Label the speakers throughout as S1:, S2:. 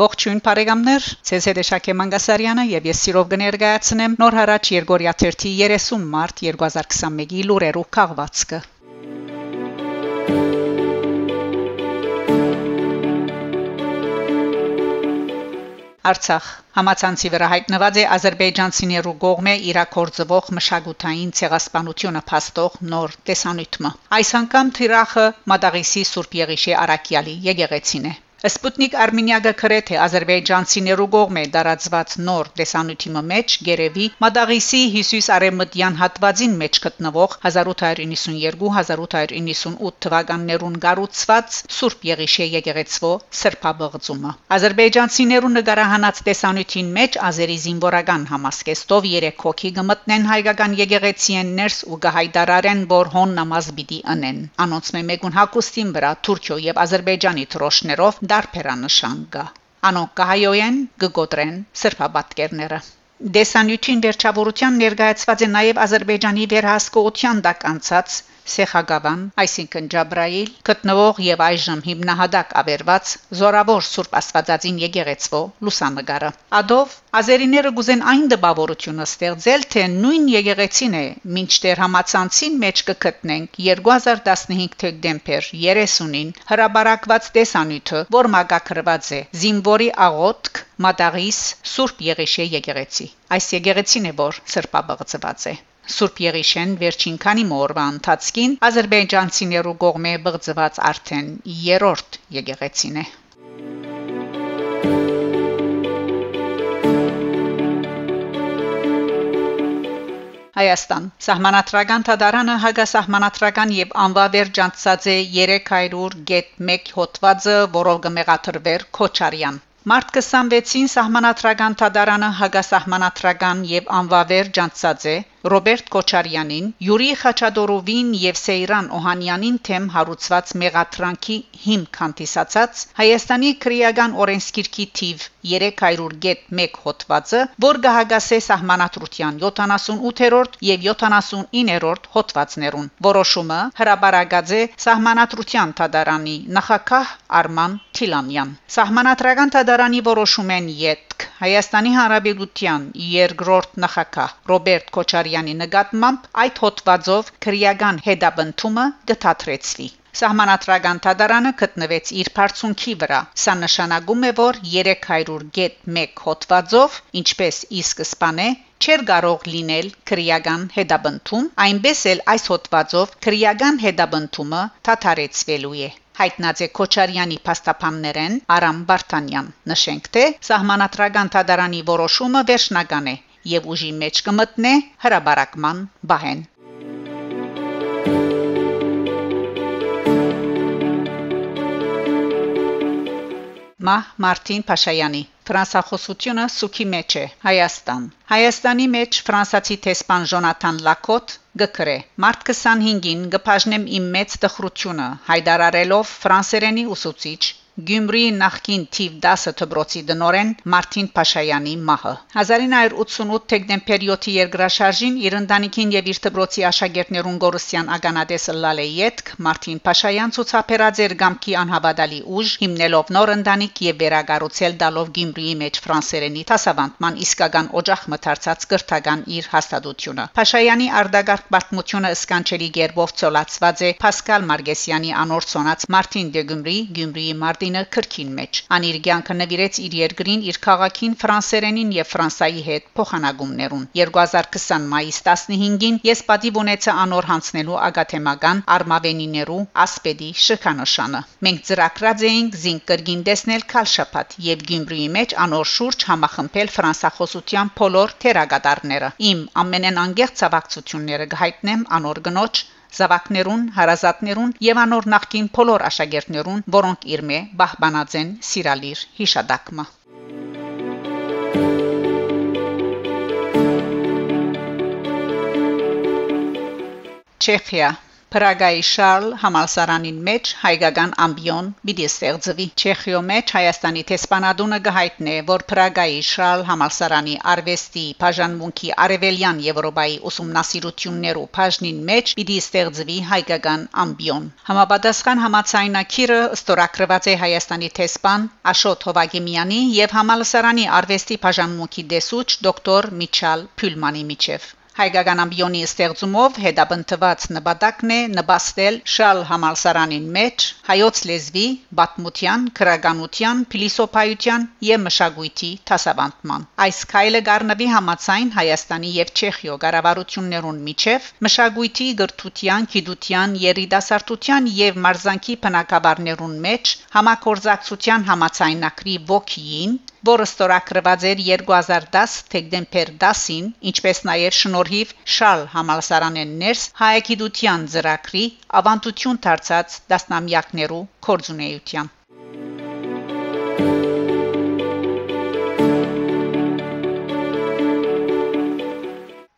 S1: Ողջույն բարեկամներ, ցեզ հետ է Շակե Մանգասարյանը եւ ես սիրով կներկայացնեմ նոր հարաճ Երգորիա 30 մարտ 2021-ի լուրերով քաղվածքը։ Արցախ. Համացանցի վրա հայտնված է ազերբայջանցիներու կողմէ իրակորձվող մշակութային ցեղասպանությունը փաստող նոր տեսանյութը։ Այս անգամ թիրախը Մադաղիսի Սուրբ Եղիշե Արաքյալի եկեղեցին է։ Սպուտնիկ Արմենիա գրե թե ազերբայջանցիներու կողմէ դարածված նոր տեսանյութի մեջ գերեվի Մադաղիսի Հիսուս Արեմտյան հատվածին մեջ գտնվող 1892-1898 թվականներուն գառուցված Սուրբ Եղիշե եկեղեցվո սրբաբղծումը Ազերբայջանցիներու նկարահանած տեսանյութին մեջ ազերի զինվորական համասկեստով 3 հոգի գմտնեն հայկական եկեղեցիեն ներս ու գահայդարարեն որ հոն նամազ պիտի անեն անոնց մեկուն հակոստին վրա Թուրքիո եւ Ազերբայջանի թրոշներով դարբերանշան կա. Անոնք կհայոյեն գգոտրեն սրբաբատկերները Դեսանյութին վերջավորության ներկայացված է նաև Ադրբեջանի վերահսկողության դակ անցած Սեխագավան, այսինքն Ջաբրայիլ, գտնվող եւ այժմ հիմնահատակ ավերված Զորավոր Սուրբ Աստվածածին եկեղեցվո լուսանգարը։ Ադով ազերիները գուզեն այն դպավորությունը ստեղծել, թե նույն եկեղեցին է մինչդեռ համացանցին մեջ կգտնենք 2015 դեկտեմբեր 30-ին հրաբարակված տեսանյութը, որ մագակրված է Զինվորի աղոթք Մադաղիս Սուրբ Եղիշե եկեղեցի։ Այս եկեղեցին է, որ սրբաբղծված է։ Սուրբ Եղիշեն վերջին քանի մորվա ընթացքին ազերբայջանցիներու կողմէ բղծված արդեն երրորդ եկեղեցին է։ Հայաստան Սահմանադրական թադարանը հագասահմանադրական եւ անվավեր ջանցած է 300.1 հոդվածը, որով կմեղաթրվեր Քոչարյան Մարտ 26-ին սահմանադրական թադարանը հագասահմանադրական եւ անվավեր ջանցած է Ռոբերտ Քոչարյանին, Յուրի Խաչադորովին եւ Սեյրան Օհանյանին թեմ հարուցված մեղատրանքի հիմք հանդիսացած Հայաստանի քրեական օրենսգիրքի թիվ 300.1 հոդվածը, որ գահագասե սահմանադրության 78-րդ եւ 79-րդ հոդվածներուն։ Որոշումը հրաբարագած է սահմանադրության թադարանի նախակահ Արման Թիլանյան։ Սահմանադրական թադարանի որոշումեն յետք Հայաստանի Հանրապետության երկրորդ նախակահ Ռոբերտ Քոչարյանի նկատմամբ այդ հոդվածով քրեական հետաբնդումը գտածրեցվի Սահմանադրական թադարանը գտնվեց իր բարձունքի վրա։ Սա նշանակում է, որ 300.1 հոդվածով, ինչպես ի սկզբանե, չեր կարող լինել քրեական հետաբնդում, այնպես էլ այս հոդվածով քրեական հետաբնդումը թաթարեցվելու է հայտնած է Քոչարյանի փաստաբաններեն Արամ Բարթանյան նշենք թե սահմանադրական թադարանի որոշումը վերջնական է եւ ուժի մեջ կմտնե հրաբարակման բահեն Մահ Մարտին Փաշայանի Ֆրանսախոսությունը սուքի մեջ է Հայաստան Հայաստանի մեջ ֆրանսացի տեսփան Ժոնաթան Լակոտ գկրե Մարտ 25-ին գփաժնեմ իմ մեծ տխրությունը հայտարարելով ֆրանսերենի ուսուցիչ Գյումրի նախկին թիվ 10 դբրոցի դնորեն Մարտին Փաշայանի մահը 1988 դեկտեմբեր 7-ի երկրաշարժին իր ընտանիքին եւ իր դբրոցի աշակերտներուն Գորուսյան ագանադեսը լալեյետք Մարտին Փաշայան ցուցաբերած էր գամքի անհավատալի ուժ հիմնելով նոր ընտանիք եւ վերագառուցել դալով Գյումրիի մեջ ֆրանսերենի տասավանդման իսկական օջախ մթարցած կրթական իր հաստատությունը Փաշայանի արդագարգ պատմությունը սկանչելի գերբով ցոլացված է Պասկալ Մարգեսյանի անորցոնած Մարտին դե Գյումրի Գյումրիի Մարտին Մարտինը քրքին մեջ։ Անիր ցանկը նվիրեց իր երկրին, իր քաղաքին ֆրանսերենին եւ Ֆրանսայի հետ փոխանակումներուն։ 2020 մայիս 15-ին ես պատիվ ունեցա անոր հանցնելու ագաթեմական արմավենիներու ասպեդի շքանշանը։ Մենք ծրակրած էինք զինք կրգին տեսնել քալշապատ եւ Գյումրիի մեջ անոր շուրջ համախմբել ֆրանսախոսության փոլոր թերագադարները։ Իմ ամենեն անգեղ ցավակցությունները գհայտնեմ անոր գնոջ զավակներուն, հարազատներուն եւ անոր նախկին բոլոր աշակերտներուն, որոնք իրմե բահբանած են սիրալիր հիշադակմը։ Չեխիա Պրագայի Շարլ համալսարանին մեջ հայկական ամբիոն պիտի ստեղծվի Չեխիո մեջ Հայաստանի տեսփանադունը գահիտնե որ Պրագայի Շարլ համալսարանի արվեստի բաժանմունքի արևելյան Եվրոպայի ուսումնասիրություններու բաժնին մեջ պիտի ստեղծվի հայկական ամբիոն համապատասխան համացայնակիրը ստորակրված է Հայաստանի տեսփան Աշոտ Հովագիմյանի եւ համալսարանի արվեստի բաժանմունքի դեսուչ դոկտոր Միչալ Փյուլմանի միջև Հայկական ամբիոնի ստեղծումով հետապնդված նպատակն է նպաստել շալ համալսարանին մեջ հայոց լեզվի, բացմության, քրագանության, փիլիսոփայության եւ մշակույթի դասավանդման։ Այս քայլը գառնվի համացայն Հայաստանի եւ Չեխիո կառավարություններուն միջև մշակույթի, գրթության, գիտության, երիտասարդության եւ մարզանկի բնակավարներուն մեջ համակորձակցության համացայնակրի ոգին որը ստորագրված էր 2010 դեկտեմբեր 10-ին, ինչպես նաև շնորհիվ Շալ համալսարանեն ներս հայագիտության ծրագրի ավանդություն դարձած դասնամյակներու կորձունեության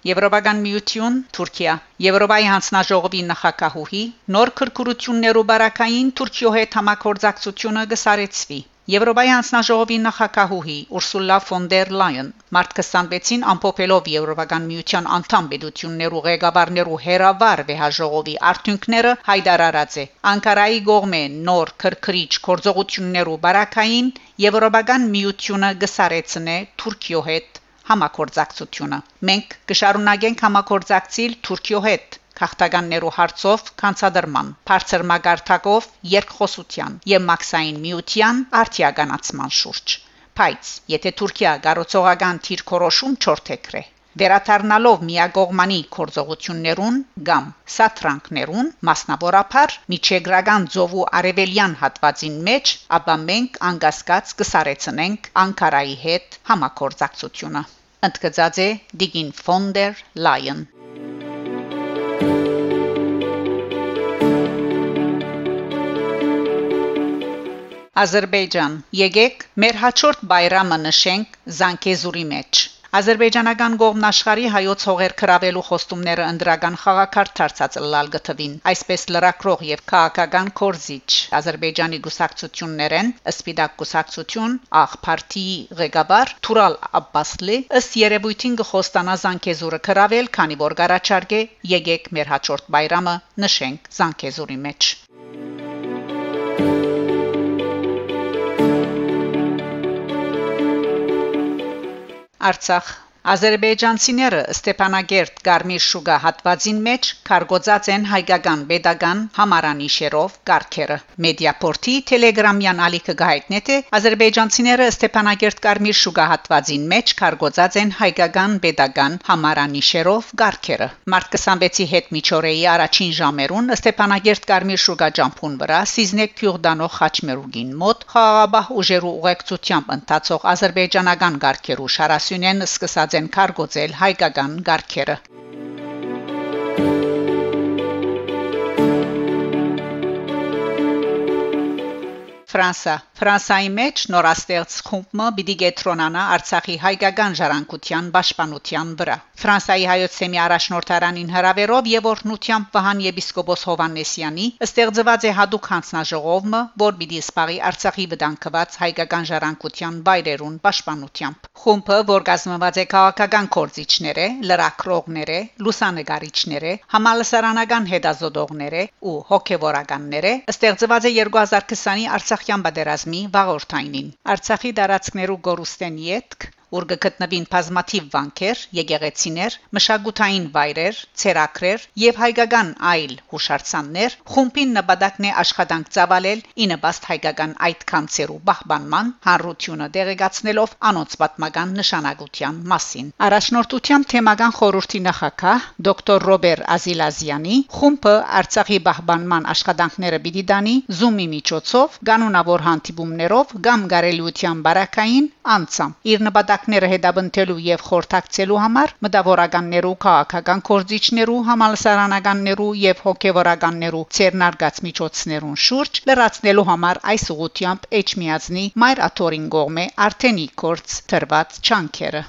S1: Եվրոպական միություն Թուրքիա Եվրոպայի հանձնաժողովի նախակահուհի նոր քրկուրություններու բարակային Թուրքիո հետ համակորձակցությունը գսարեցվի Եվրոպայի հանձնաժողովի նախակահուհի Ուրսուլա ֆոն դեր Լայեն մարտ 26-ին ամփոփելով Եվրոպական միության անդամ պետություններու ղեկավարներու հերավար վեհաժողովի արդյունքները հայտարարած է. Անկարայի գողմե նոր քրքրիչ կորձողություններու բարակային Եվրոպական միությունը գսարեցնե Թուրքիո հետ համակորձակցությունը մենք կշարունակենք համակորձակցիլ Թուրքիո հետ քաղաքականներու հարցով կանցադրման, բարձր մագարտակով երկխոսության եւ մաքսային միության արտիականացման շուրջ։ Բայց եթե Թուրքիա գարոցողական թիրքորոշում չորթեքրե վերաթարնալով միագողմանի կորձողություններուն կամ սաթրանքներուն մասնավորապես միջեգրական ծովու արևելյան հատվածին մեջ, ապա մենք անգասկած կսարեցնենք Անկարայի հետ համակորձակցությունը։ Ընդգծած է Դիգին Ֆոնդեր Լայեն Ադրբեջան։ Եկեք մեր հաջորդ բայրամը նշենք Զանգեզուրի մեջ։ Ադրբեջանական գողմն աշխարհի հայոց հողեր քրավելու խոստումները ընդրական խաղակար դարձած լալ գտվին։ Այսպես լրակրող եւ քաղաքական կորզիչ Ադրբեջանի գուսակցություններեն Սպիտակ գուսակցություն աղ պարտիի ղեկավար Թուրալ Աբբասլի ըստ երևույթին գխոստանա Զանգեզուրը քրավել, քանի որ գարաչարգե եկեք մեր հաջորդ բայրամը նշենք Զանգեզուրի մեջ։ Արցախ Ադրբեջանցիները Ստեփանագերտ Գարմիր Շուգա հատվածին մեջ կարգոծած են հայկական pedagogan համարանիշերով կարգերը Մեդիապորտի Telegram-յան ալիքը գայտնե թե Ադրբեջանցիները Ստեփանագերտ Գարմիր Շուգա հատվածին մեջ կարգոծած են հայկական pedagogan համարանիշերով կարգերը Մարտ 26-ի հետ միջօրեի առաջին ժամերուն Ստեփանագերտ Գարմիր Շուգա ջամփուն վրա Սիզնեկ Քյուրդանո Խաչմերուգին մոտ խաղաբահ ուժերու ուղեկցությամբ ընթացող ադրբեջանական կարգերու շարասյունեն սկսած ստիպված են կարգոծել հայկական գարքերը Ֆրանսա Ֆրանսայի մեջ նորաստեղծ խումբը պիտի գետրոնանա Արցախի հայկական ժառանգության պաշտպանության վրա։ Ֆրանսայի հայոց սեմի առաջնորդարանին հրավերով եւ օրհնությամբ Վահան եպիսկոպոս Հովանեսյանի ստեղծված է հadoop հանձնաժողովը, որ պիտի սպարի Արցախի վտանգված հայկական ժառանգության բայրերուն պաշտպանությամբ։ Խումբը, որ կազմված է քաղաքական կորցիչները, լրակրողները, լուսանգարիչները, համալսարանական հետազոտողները ու հոգեվորականները, ստեղծված է 2020-ի Արցախյան պատերազմի վաղորդայնին Արցախի դարածքներու գորուստեն յետք որ գտնվին բազմաթիվ վանքեր, եկեղեցիներ, մշակութային վայրեր, ցերակրեր եւ հայկական այլ հուշարձաններ, խումբին նպատակն է աշխատանք ծավալել ի նպաստ հայկական այդ կանցերու բահբանման, հանրությունը դեղեկացնելով անոնց պատմական նշանակության մասին։ Առաջնորդությամբ թեմական խորհրդի նախակահ դոկտոր Ռոբեր Ազիլազյանի խումբը Արցախի բահբանման աշխատանքները պիտի դանի Zoom-ի միջոցով, կանոնավոր հանդիպումներով կամ գարելիության բարակային անցամ։ Իր նպատակ նպատակները հետապնդելու եւ խորհրդակցելու համար մտավորականներու, քաղաքական կորզիչներու, համալսարանականներու եւ հոգեվորականներու ցերնարգած միջոցներուն շուրջ լրացնելու համար այս ուղությամբ Էջմիածնի Մայր Աթորին գողմե Արտենի կորց թրված չանքերը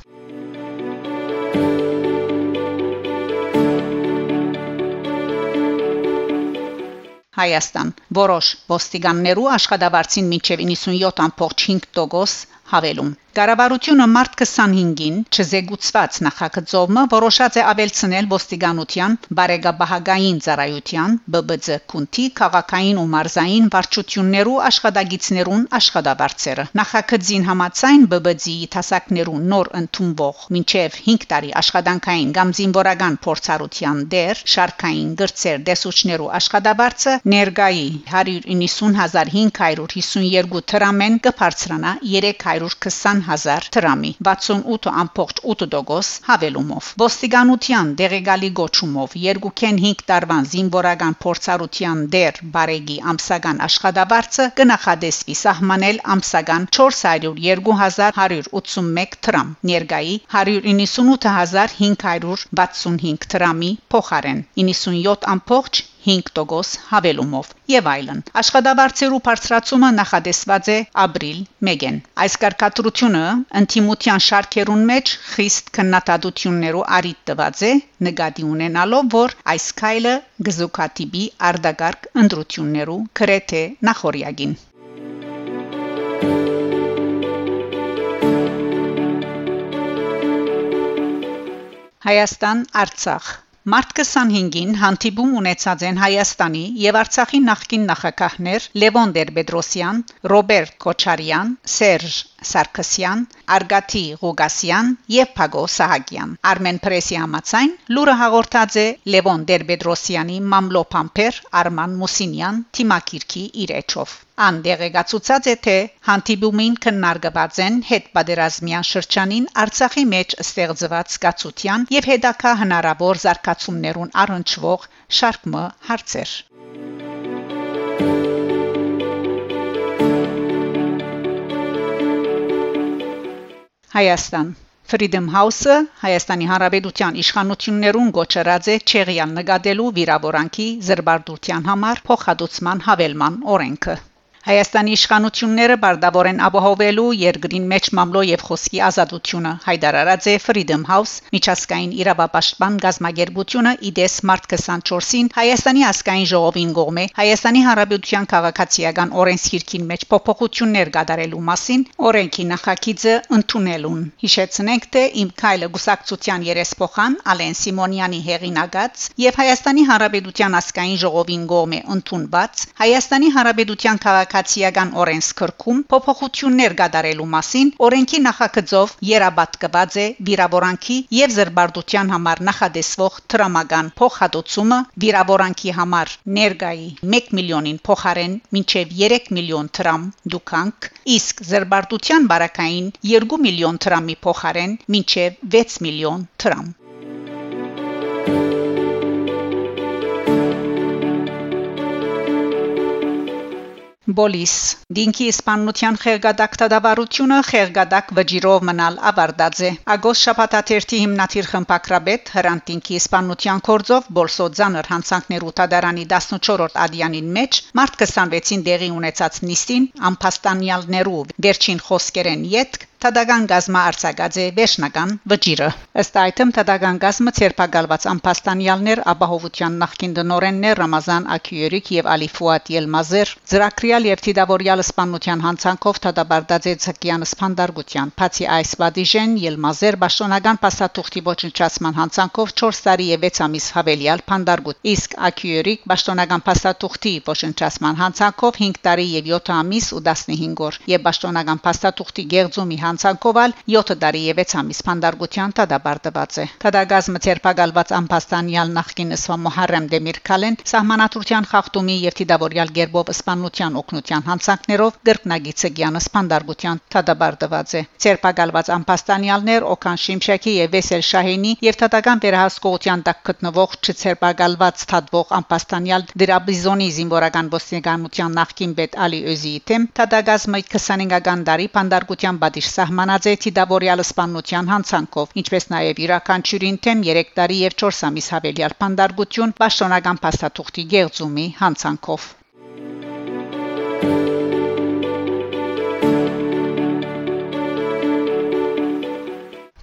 S1: Հայաստան. Որոշ ոստիկաններու աշխատավարձին մինչև 97.5% հավելում Կառավարությունը մարտ 25-ին չզեկուցված նախագծումը որոշած է ավելցնել ոստիկանության բարեգաբահագային ծառայության ԲԲԾ քունտի քաղաքային ու մարզային վարչություններու աշխատագիտներուն աշխատավարձերը նախագծին համաձայն ԲԲԾ-ի տասակներու նոր ընդունվող մինչև 5 տարի աշխատանքային կամ զինվորական փորձառության դեր շարքային գրծեր դեսուչներու աշխատավարձը ներգայի 190552 դրամեն կբարձրանա 320 1000 դրամի 68.8% հավելումով ոստիկանության դեղեկալի գոչումով երկուքեն 5 տարվան զինվորական փորձառության դեր բարեգի ամսական աշխատավարձը կնախադեսվի սահմանել ամսական 402181 դրամ ներգայի 198565 դրամի փոխարեն 97 5% հավելումով եւ այլն։ Աշխատավարձերու բարձրացումը նախադեсված է ապրիլ 1-ին։ Այս կարգադրությունը ընտիմության շարքերուն մեջ խիստ քննադատություններու արիտ տված է, նկատի ունենալով, որ այս քայլը գզուկատիբի արդագարգ ընդրություններու քրեթե նախորյակին։ Հայաստան Արցախ Մարտ 25-ին հանդիպում ունեցած են Հայաստանի եւ Արցախի նախկին նախագահներ Լևոն Տեր-Պետրոսյան, Ռոբերտ Քոչարյան, Սերժ Սարգսյան, Արգաթի Ղուգասյան եւ Փագո Սահակյան։ Armen Press-ի համաձայն լուրը հաղորդած է Լևոն Տեր-Պետրոսյանի մամլոփամփեր Արման Մուսինյան թիմակիրքի իրեչով։ Անդերեգացուցած է թե հանդիպումին քննարկված են հետ պատերազմյան շրջանին Արցախի մեջ ստեղծված զգացության եւ հետակա հնարավոր զարգացումներուն առնչվող շարք հարցեր։ Հայաստան. Freedom House-ը Հայաստանի Հանրապետության իշխանություններուն գոչրած է Չեղյալ նկատելու վիրավորանքի զրբարդության համար փոխհատուցման հավելման օրենքը Հայաստանի իշխանությունները բարդավոր են ապահովելու երկրին մեջ մամլո եւ խոսքի ազատությունը հայտարարած է Freedom House միջազգային իրավապաշտպան գազագերբությունը իդես մարտ 24-ին Հայաստանի ազգային ժողովին գողմե Հայաստանի Հանրապետության քաղաքացիական օրենսգիրքին մեջ փոփոխություններ կատարելու մասին օրենքի նախագիծը ընդունելուն հիշեցնենք թե իմ քայլը գուսակցության երեսփոխան Ալեն Սիմոնյանի հեղինակած եւ Հայաստանի Հանրապետության ազգային ժողովին գողմե ընդունված Հայաստանի Հանրապետության քաղաք քաղաքացիական օրենսգրքում փոփոխություններ կատարելու մասին օրենքի նախագծով երաբատկված է վիրավորանքի եւ զրբարդության համար նախադեсվող տրամական փոխհատուցումը վիրավորանքի համար ներգայի 1 միլիոնին փոխարեն մինչև 3 միլիոն դրամ դուքանք իսկ զրբարդության բարակային 2 միլիոն դրամի փոխարեն մինչև 6 միլիոն դրամ Բոլիս Դինքի իսպանության խերգադակ տադավարությունը խերգադակ վճիրով մնալ ավարտած է Ագոս շաբաթաթերթի հիմնադիր խմբակրաբեդ Հրանտ Դինքի իսպանության կորձով Բոլսո ցաներ հանցանքներու տադարանի 14-րդ ադյանին մեջ մարտ 26-ին դեղի ունեցած նիստին ամփաստանյալներու վերջին խոսքերեն յետք Թադագան գազմը արձակած է վերջնական վճիրը։ Ըստ այդմ Թադագան գազմը ցերպակալված ամփաստանյալներ ապահովության նախկին դնորեններ Ռամազան Աքյուերիկ եւ Ալի Ֆուատ Ելմազեր ծրակրիալ եւ Թիդավորյալ սպանության հանցանքով Թադաբարդաձե ցկյան սփանդարգության։ Բացի այս վադիժեն Ելմազեր Բաշտոնական փաստաթուղթի ոչնչացման հանցանքով 4 տարի եւ 6 ամիս հավելյալ փանդարգուտ։ Իսկ Աքյուերիկ Բաշտոնական փաստաթուղթի ոչնչացման հանցանքով 5 տարի եւ 7 ամիս ու 15 օր եւ Բաշտոնական փաստաթուղթի գեղձումի հանցանքովալ 7 տարի եւ 6 ամիս փանդարգության տադաբարտված է։ Տադագազմը ցերպակալված ամփաստանյալ նախկին Սվա Մոհարրեմ Դեմիրքալեն սահմանադրության խախտումի եւ թիդավորյալ գերբով սպանության օկնության հանցանքներով գրկնագիցը ցեգյանը սպանդարգության տադաբարտված է։ Ցերպակալված ամփաստանյալներ Օքան Շիմշակի եւ Վեսել Շահինի եւ թատական վերահսկողության տակ գտնվող չցերպակալված թադվող ամփաստանյալ Դրաբիզոնի զինվորական ոստիկանության նախկին պետ Ալի Օզիի թեմ տադագազմը 25-ական դարի փանդարգության բադիշ սահմանած է Թիդավորյալ սպանության հանցանքով, ինչպես նաև յուրաքանչյուրին թեմ 3 տարի եւ 4 ամիս հավելյալ փանդարգություն պաշտոնական փաստաթուղթի գեղձումի հանցանքով։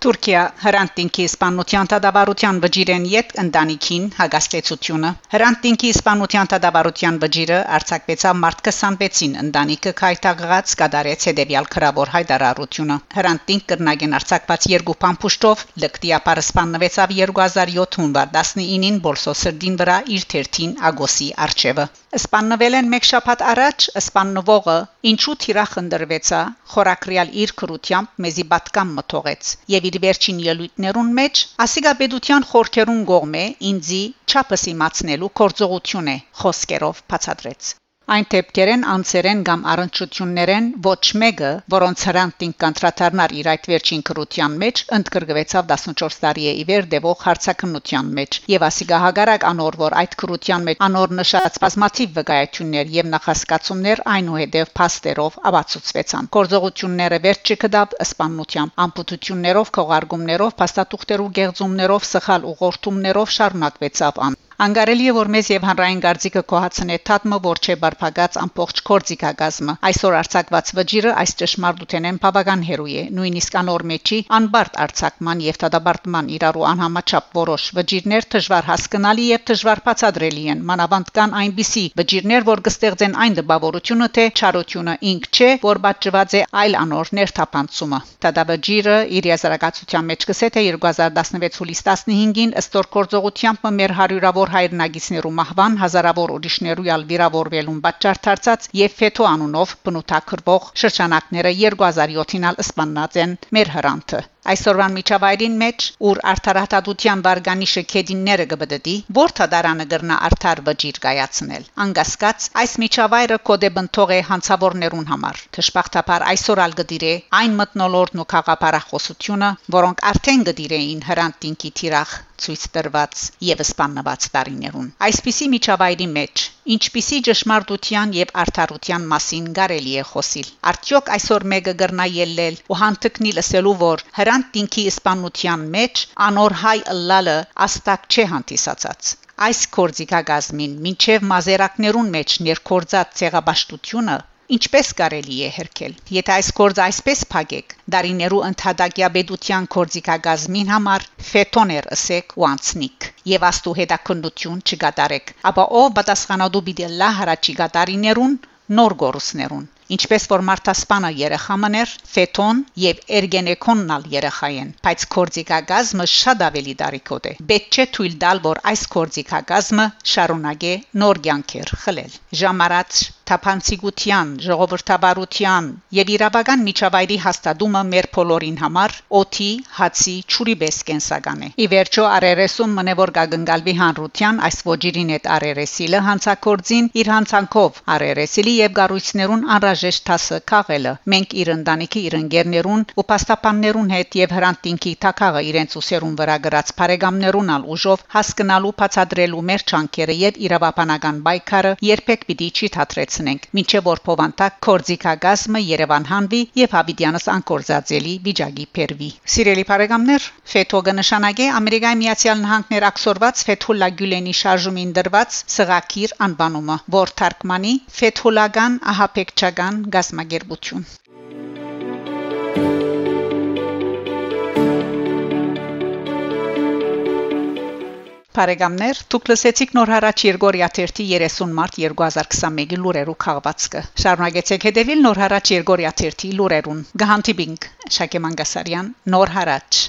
S1: Թուրքիա հրանտինքի իսպանության տադաբարության վճիրեն յետ ընտանիքին հագաստեցությունը հրանտինքի իսպանության տադաբարության վճիրը արցակվեցավ մարտ 26-ին ընտանիքը քայթաղած կդարեց հետևյալ քրավոր հայտարարությունը հրանտինք կրնագեն արցակված երկու փամփուշտով լկտիապարը սպանվեցավ 2007 հունվար 19-ին բոլսոսրդին վրա իր թերթին ագոսի արչևը սպանվել են մեկ շաբաթ առաջ սպաննվողը ինչու թիրախ ընդրվեցա խորակրյալ իր քրությամբ մեզի պատկամ մթողեց եւ իր վերջին ելույթներուն մեջ ասիգաբեդության խորքերուն գողմե ինձի չափս իմացնելու կորձողություն է խոսքերով բացատրեց Այն դեպքերեն անցերեն կամ առընչություններեն ոչ մեկը, որոնց հրանտին կանտրատարնար իր այդ վերջին քրության մեջ, ընդգրկվեցավ 14 տարի է իվեր դեպող հարցակնության մեջ եւ ասիգա հագարակ անոր որ այդ քրության մեջ անոր նշած բազմաթիվ վկայություններ եւ նախասկացումներ այնուհետեւ փաստերով աբացուցվեցան գործողությունները վերջ չկդավ սպանությամբ ամպուտություններով քողարկումներով փաստաթուղթերու գեղձումներով սխալ ուղղորդումներով շարունակվեցավ ան Անգարելի է որ մեզ եւ հանրային գարձիկը կոհացնե թաթմը որ չէ բարփակած ամբողջ կորձիկագազմը այսօր արցակված վճիրը այս ճշմարտութենեն բավական հերույ է նույնիսկ անոր մեջի անբարտ արցակման եւ տադաբարտման իրարու անհամաչափ որոշ վճիրներ դժվար հասկանալի եւ դժվար բացադրելի են մանավանդ կան այնպիսի վճիրներ որ կստեղծեն այն դպավորությունը թե չարությունը ինք չէ որ պատճված է այլ անոր ներթափանցումը տադավճիրը իր եզրակացության մեջ կսե թե 2016 հուլիս 15-ին ըստ գործողությամբ մեր հարյուրավոր հազարավոր հայրենագիցներու մահվան, հազարավոր ուրիշներու յալ վիրավորվելուն պատճառ դարձած եւ Ֆեթո անունով բնութագրվող շրջանակները 2007-ին սպանած են մեր հրանտը Այսօրվան միջավայրին մեջ, ուր արդարադատության վարգանիշը քեդինները կբդդի, որթա դարանը գրնա արդար վճիր կայացնել։ Անգասկած այս միջավայրը կոդեբնթող է հանցավորներուն համար։ Թշպախտապար այսօր ալ գդիրե այն մտնոլորտն ու խաղապարախոսությունը, որոնք արդեն գդիրեին հրանտինքի թիրախ ցույց տրված եւ սպաննված տարիներուն։ Այսպիսի միջավայրի մեջ ինչպիսի ճշմարտության եւ արդարության մասին կարելի է խոսիլ։ Արդյոք այսօր մեկը գրնա ելնել ու հանդգնի լսելու որ հրանտ տինքի իսպանության մեջ անոր հայ ըլլալը աստակ չէ հանդիսացած այս կորձիկագազմին մինչև մազերակներուն մեջ ներկորձած ցեղաբաշտությունը ինչպես կարելի է հերքել եթե այս կորձը այսպես փագեք դարիներու ընդհատակյա բեդության կորձիկագազմին համար ֆետոներ ասեք ու անցնիկ եւ աստու հետաքննություն չգատարեք ապա ով պատասխանատու պիտի լա հարաճի գատարիներուն նոր գորուսներուն ինչպես որ մարտասպանը երեխա մներ, ֆետոն եւ էրգենեկոննալ երեխային, բայց կորձիկագազմը շատ ավելի դարիքոտ է։ Պետք չէ թույլ տալ, որ այս կորձիկագազմը շարունակե նոր կյանքեր խլել։ Ժամարած թափանցիկության, ժողովրդավարության եւ իրավական միջավայրի հաստատումը մեր բոլորին համար օթի, հացի, ճուրի բես կենսական է։ Ի վերջո արերեսում մնե որ գագնգալվի հանրության այս ոչիրին հետ արերեսիլը հանցակորձին իր հանցանքով արերեսիլի եւ գառույցներուն անրաժեշտ տասը քաղելը։ Մենք իր ընտանիքի իր ընկերներուն ու պաստապաններուն հետ եւ հրանտինքի թակաղը իրենց ուսերուն վրա գրած բարեկամներուն ալ ուժով հասկանալու բացադրելու մեր չանքերը եւ իրավաբանական բայկարը երբեք պիտի չի թատրեց կայացնենք մինչև որ փովանտակ կորձիկագազմը Երևան հանվի եւ Հավիդյանս անկորձածելի վիճակի փերվի Սիրելի բարեկամներ Ֆեթոգը նշանակե Ամերիկայի Միացյալ Նահանգներ ակսորված Ֆեթուլա Գյուլենի շարժումին դրված սղակիր անվանումը որ թարգմանի Ֆեթուլական ահապեկչական գազմագերբություն Բարեկամներ, դուք լսեցիք նոր հարաճ Երգորիա 30 մարտ 2021-ի լուրերու քաղվածքը։ Շարունակեցեք հետևել նոր հարաճ Երգորիա 30 լուրերուն։ Գահանտիբինգ Շակե Մանգասարյան, նոր հարաճ։